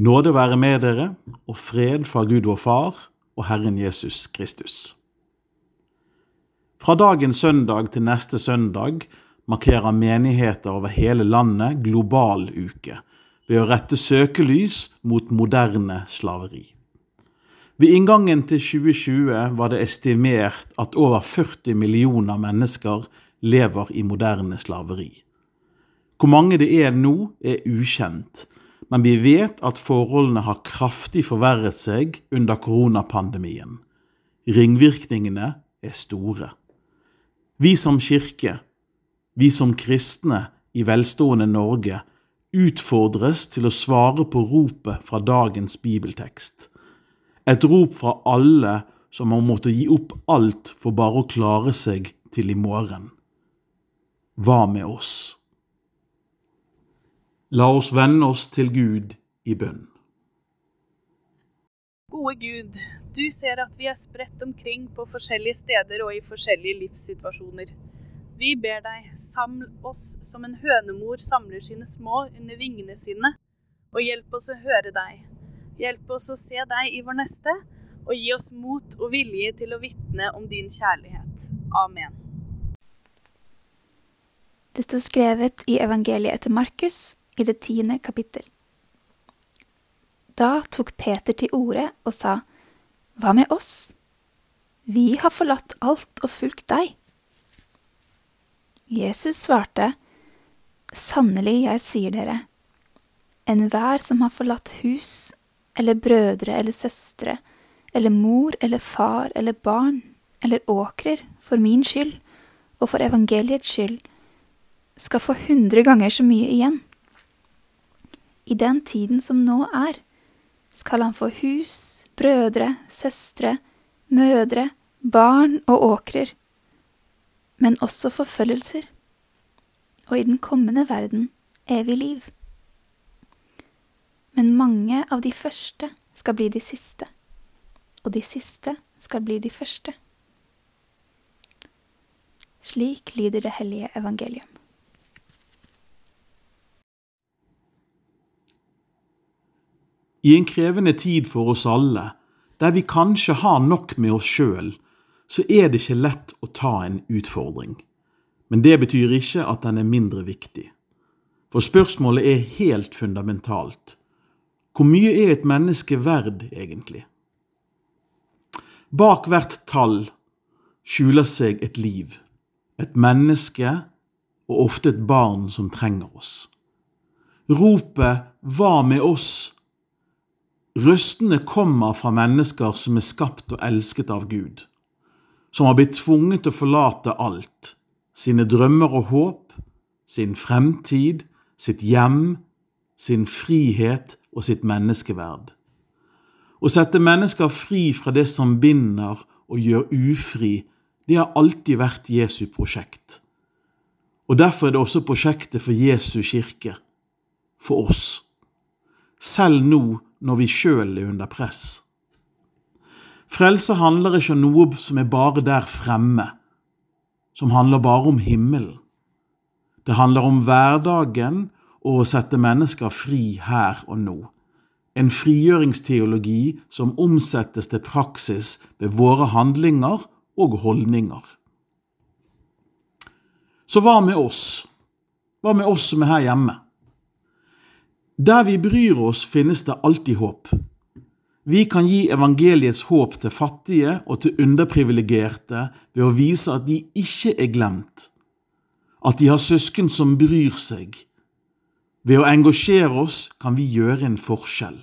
Nåde være med dere, og fred fra Gud vår Far og Herren Jesus Kristus. Fra dagens søndag til neste søndag markerer menigheter over hele landet global uke ved å rette søkelys mot moderne slaveri. Ved inngangen til 2020 var det estimert at over 40 millioner mennesker lever i moderne slaveri. Hvor mange det er nå, er ukjent, men vi vet at forholdene har kraftig forverret seg under koronapandemien. Ringvirkningene er store. Vi som kirke, vi som kristne i velstående Norge, utfordres til å svare på ropet fra dagens bibeltekst. Et rop fra alle som har måttet gi opp alt for bare å klare seg til i morgen. Hva med oss? La oss vende oss til Gud i bønn. Gode Gud, du ser at vi er spredt omkring på forskjellige steder og i forskjellige livssituasjoner. Vi ber deg, saml oss som en hønemor samler sine små under vingene sine, og hjelp oss å høre deg. Hjelp oss å se deg i vår neste, og gi oss mot og vilje til å vitne om din kjærlighet. Amen. Det står skrevet i evangeliet etter Markus i det tiende kapittel. Da tok Peter til orde og sa, Hva med oss? Vi har forlatt alt og fulgt deg. Jesus svarte, Sannelig, jeg sier dere, enhver som har forlatt hus eller brødre eller søstre eller mor eller far eller barn eller åkrer for min skyld og for evangeliets skyld, skal få hundre ganger så mye igjen i den tiden som nå er, skal han få hus, brødre, søstre, mødre, barn og åkrer, men også forfølgelser, og i den kommende verden evig liv. Men mange av de første skal bli de siste, og de siste skal bli de første. Slik lyder det hellige evangelium. I en krevende tid for oss alle, der vi kanskje har nok med oss sjøl, så er det ikke lett å ta en utfordring. Men det betyr ikke at den er mindre viktig. For spørsmålet er helt fundamentalt. Hvor mye er et menneske verd, egentlig? Bak hvert tall skjuler seg et liv, et menneske og ofte et barn som trenger oss. Ropet 'Hva med oss?' Røstene kommer fra mennesker som er skapt og elsket av Gud, som har blitt tvunget til å forlate alt, sine drømmer og håp, sin fremtid, sitt hjem, sin frihet og sitt menneskeverd. Å sette mennesker fri fra det som binder og gjør ufri, det har alltid vært Jesu prosjekt. Og derfor er det også prosjektet for Jesu kirke, for oss. Selv nå når vi sjøl er under press. Frelse handler ikke om noe som er bare der fremme, som handler bare om himmelen. Det handler om hverdagen og å sette mennesker fri her og nå. En frigjøringsteologi som omsettes til praksis ved våre handlinger og holdninger. Så hva med oss? Hva med oss som er her hjemme? Der vi bryr oss, finnes det alltid håp. Vi kan gi evangeliets håp til fattige og til underprivilegerte ved å vise at de ikke er glemt, at de har søsken som bryr seg. Ved å engasjere oss kan vi gjøre en forskjell.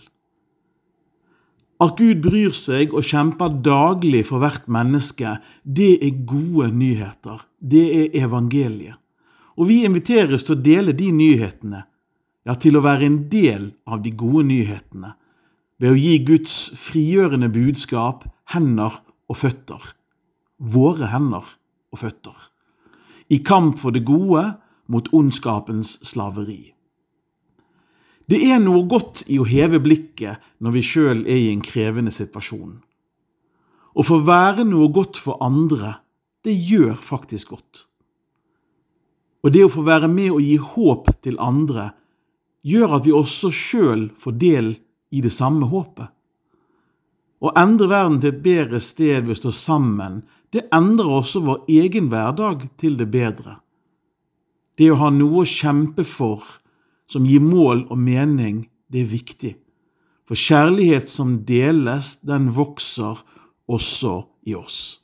At Gud bryr seg og kjemper daglig for hvert menneske, det er gode nyheter. Det er evangeliet. Og vi inviteres til å dele de nyhetene ja, til å være en del av de gode nyhetene, ved å gi Guds frigjørende budskap hender og føtter, våre hender og føtter, i kamp for det gode mot ondskapens slaveri. Det er noe godt i å heve blikket når vi sjøl er i en krevende situasjon. Å få være noe godt for andre, det gjør faktisk godt. Og det å få være med og gi håp til andre, gjør at vi også sjøl får del i det samme håpet. Å endre verden til et bedre sted ved å stå sammen, det endrer også vår egen hverdag til det bedre. Det å ha noe å kjempe for som gir mål og mening, det er viktig. For kjærlighet som deles, den vokser også i oss.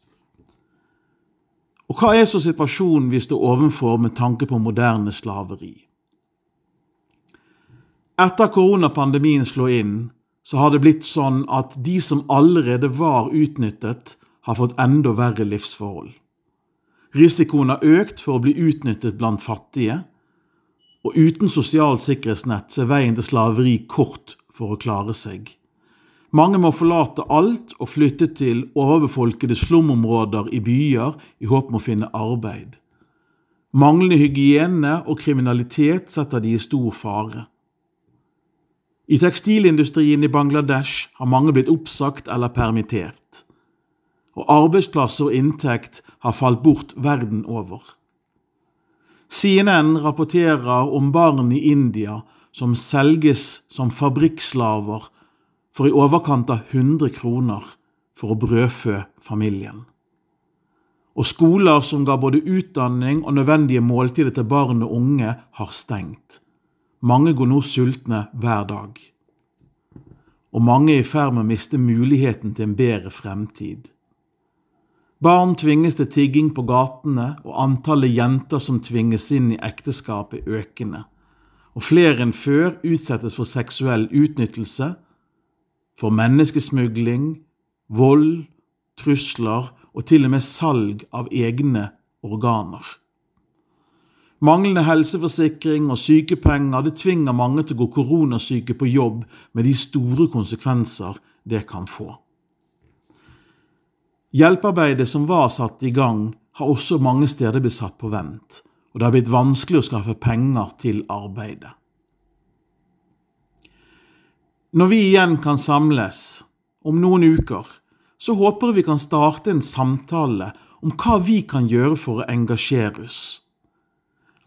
Og hva er så situasjonen vi står overfor med tanke på moderne slaveri? Etter koronapandemien slo inn, så har det blitt sånn at de som allerede var utnyttet, har fått enda verre livsforhold. Risikoen har økt for å bli utnyttet blant fattige, og uten sosialt sikkerhetsnett er veien til slaveri kort for å klare seg. Mange må forlate alt og flytte til overbefolkede slumområder i byer i håp om å finne arbeid. Manglende hygiene og kriminalitet setter de i stor fare. I tekstilindustrien i Bangladesh har mange blitt oppsagt eller permittert. Og arbeidsplasser og inntekt har falt bort verden over. CNN rapporterer om barn i India som selges som fabrikkslaver for i overkant av 100 kroner for å brødfø familien. Og skoler som ga både utdanning og nødvendige måltider til barn og unge, har stengt. Mange går nå sultne hver dag. Og mange er i ferd med å miste muligheten til en bedre fremtid. Barn tvinges til tigging på gatene, og antallet jenter som tvinges inn i ekteskap, er økende. Og flere enn før utsettes for seksuell utnyttelse, for menneskesmugling, vold, trusler og til og med salg av egne organer. Manglende helseforsikring og sykepenger det tvinger mange til å gå koronasyke på jobb med de store konsekvenser det kan få. Hjelpearbeidet som var satt i gang, har også mange steder blitt satt på vent, og det har blitt vanskelig å skaffe penger til arbeidet. Når vi igjen kan samles, om noen uker, så håper vi kan starte en samtale om hva vi kan gjøre for å engasjere oss.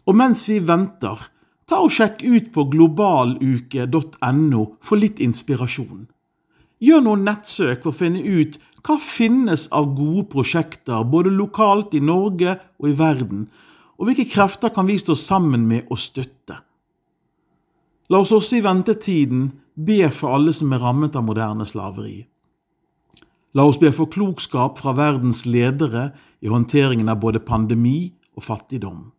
Og mens vi venter, ta og sjekk ut på globaluke.no for litt inspirasjon. Gjør noen nettsøk for å finne ut hva finnes av gode prosjekter både lokalt i Norge og i verden, og hvilke krefter kan vi stå sammen med og støtte? La oss også i ventetiden be for alle som er rammet av moderne slaveri. La oss be for klokskap fra verdens ledere i håndteringen av både pandemi og fattigdom.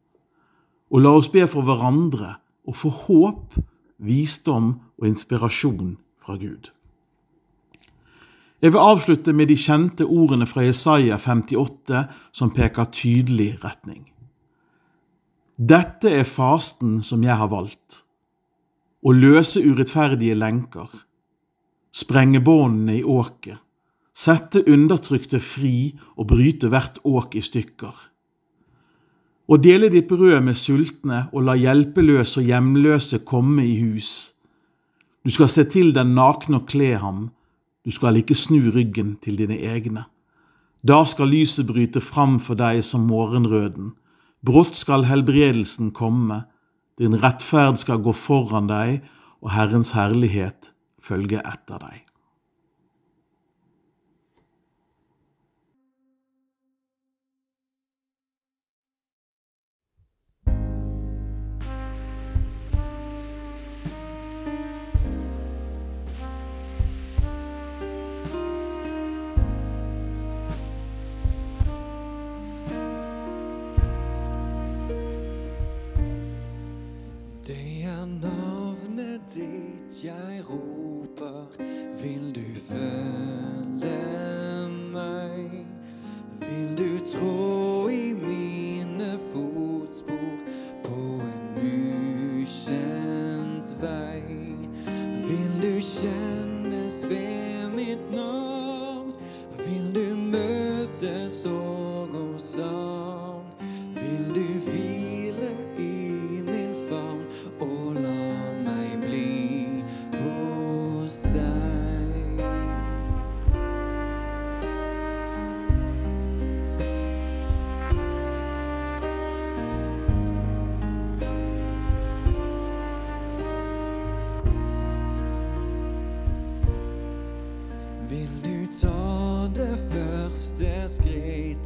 Og la oss be for hverandre og få håp, visdom og inspirasjon fra Gud. Jeg vil avslutte med de kjente ordene fra Jesaja 58 som peker tydelig retning. Dette er fasten som jeg har valgt. Å løse urettferdige lenker, sprenge båndene i åket, sette undertrykte fri og bryte hvert åk i stykker. Å dele ditt brød med sultne og la hjelpeløse og hjemløse komme i hus. Du skal se til den nakne og kle ham, du skal ikke snu ryggen til dine egne. Da skal lyset bryte fram for deg som morgenrøden. Brått skal helbredelsen komme. Din rettferd skal gå foran deg, og Herrens herlighet følge etter deg. Dit jeg roper, vil du følge meg? Vil du trå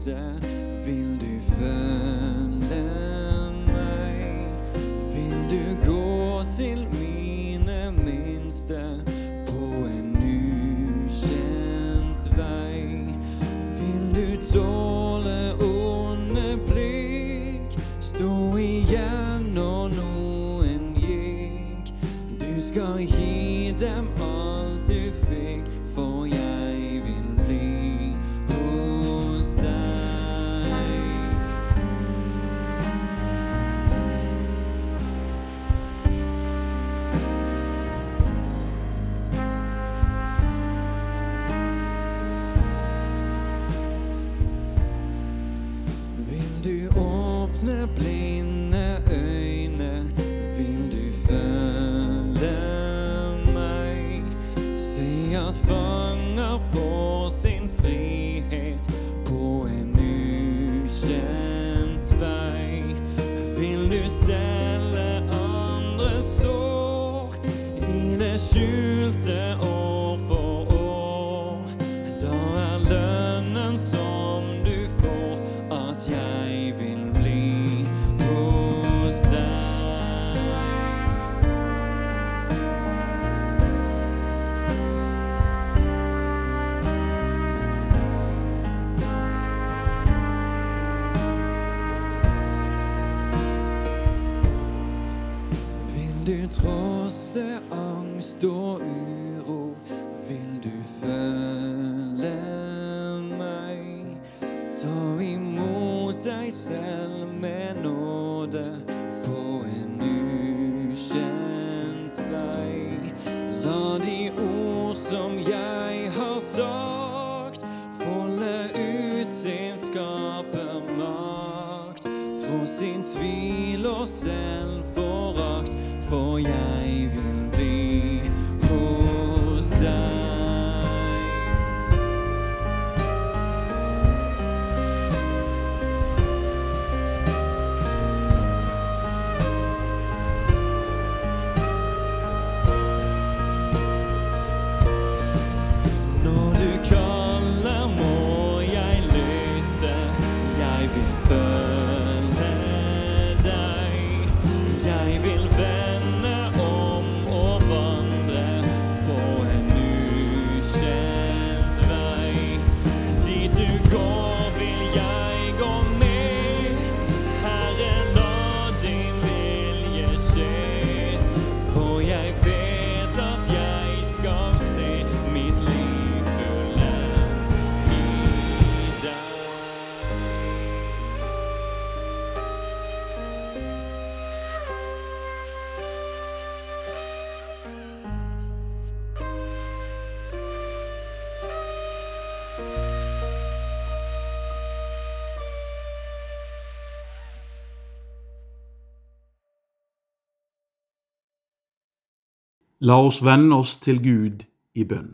death. Sår i det skjulte år selv med nåde på en ukjent vei. La de ord som jeg har sagt, folde ut sin skapermakt. Tross sin tvil og selvforakt, La oss vende oss til Gud i bønn.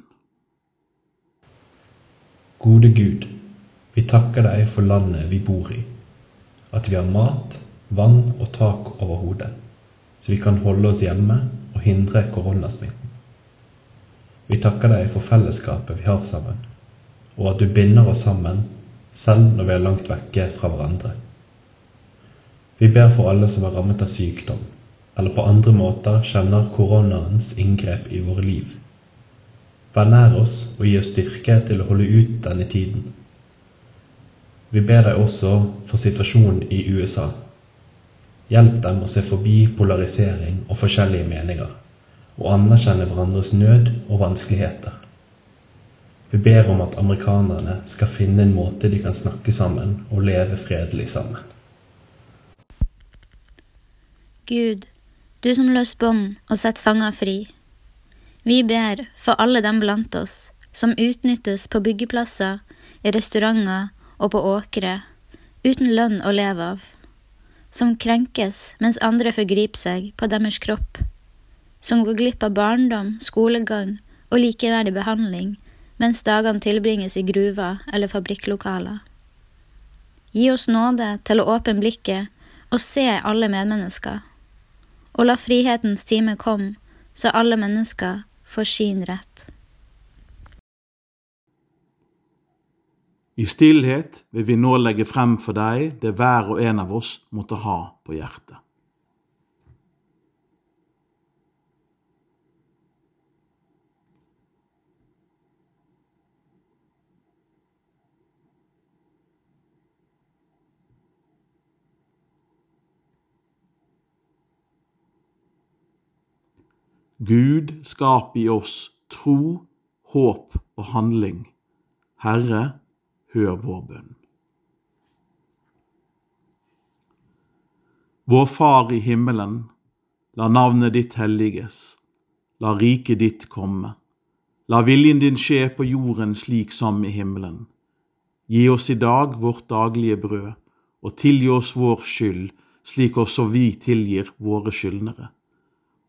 Gode Gud, vi takker deg for landet vi bor i, at vi har mat, vann og tak over hodet, så vi kan holde oss hjemme og hindre koronasmitten. Vi takker deg for fellesskapet vi har sammen, og at du binder oss sammen selv når vi er langt vekke fra hverandre. Vi ber for alle som er rammet av sykdom, eller på andre måter kjenner koronaens inngrep i våre liv. Vær nær oss og gi oss styrke til å holde ut denne tiden. Vi ber deg også for situasjonen i USA. Hjelp dem å se forbi polarisering og forskjellige meninger, og anerkjenne hverandres nød og vanskeligheter. Vi ber om at amerikanerne skal finne en måte de kan snakke sammen og leve fredelig sammen. Gud, du som løs bånd og setter fanger fri. Vi ber for alle dem blant oss som utnyttes på byggeplasser, i restauranter og på åkre, uten lønn å leve av. Som krenkes mens andre forgriper seg på deres kropp. Som går glipp av barndom, skolegang og likeverdig behandling mens dagene tilbringes i gruver eller fabrikklokaler. Gi oss nåde til å åpne blikket og se alle medmennesker, og la frihetens time komme, så alle mennesker får sin rett. I stillhet vil vi nå legge frem for deg det hver og en av oss måtte ha på hjertet. Gud skap i oss tro, håp og handling. Herre, hør vår bønn. Vår Far i himmelen, la navnet ditt helliges. La riket ditt komme. La viljen din skje på jorden slik som i himmelen. Gi oss i dag vårt daglige brød, og tilgi oss vår skyld, slik også vi tilgir våre skyldnere.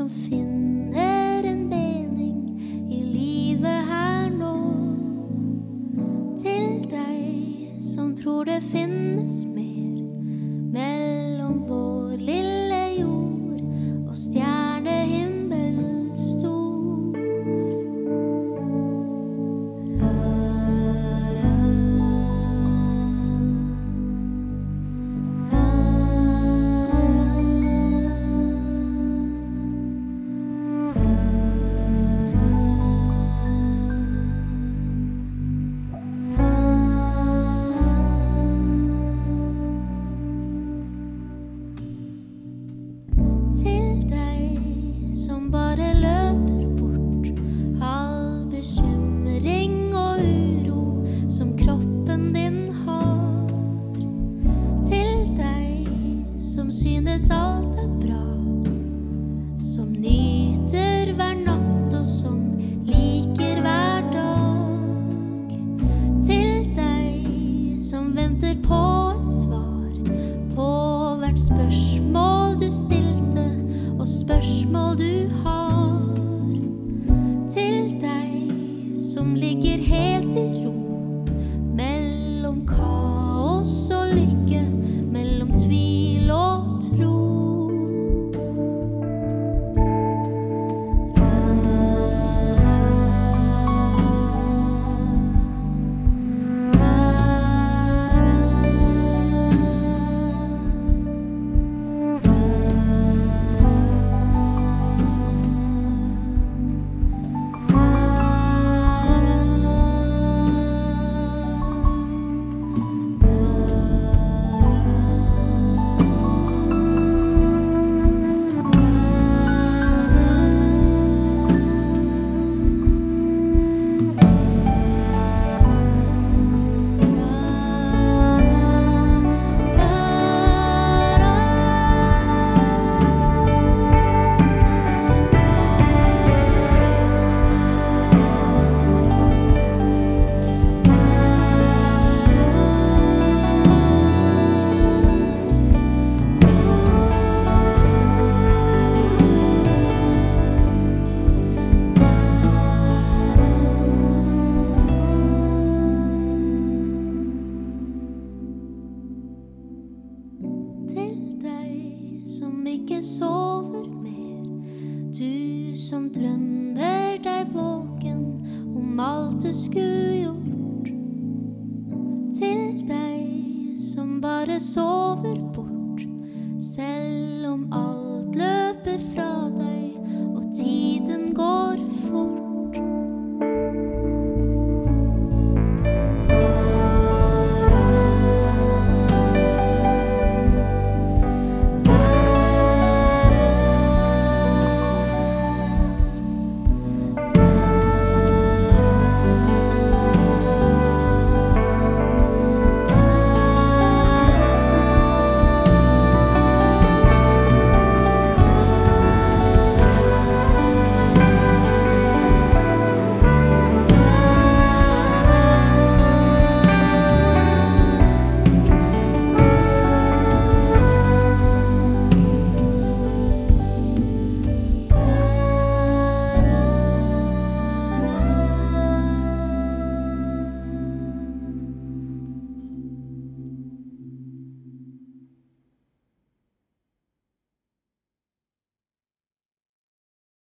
Du som ligger helt i ro mellom kaos Til deg som ikke sover mer, du som drømmer deg våken om alt du skulle gjort. Til deg som bare sover bort,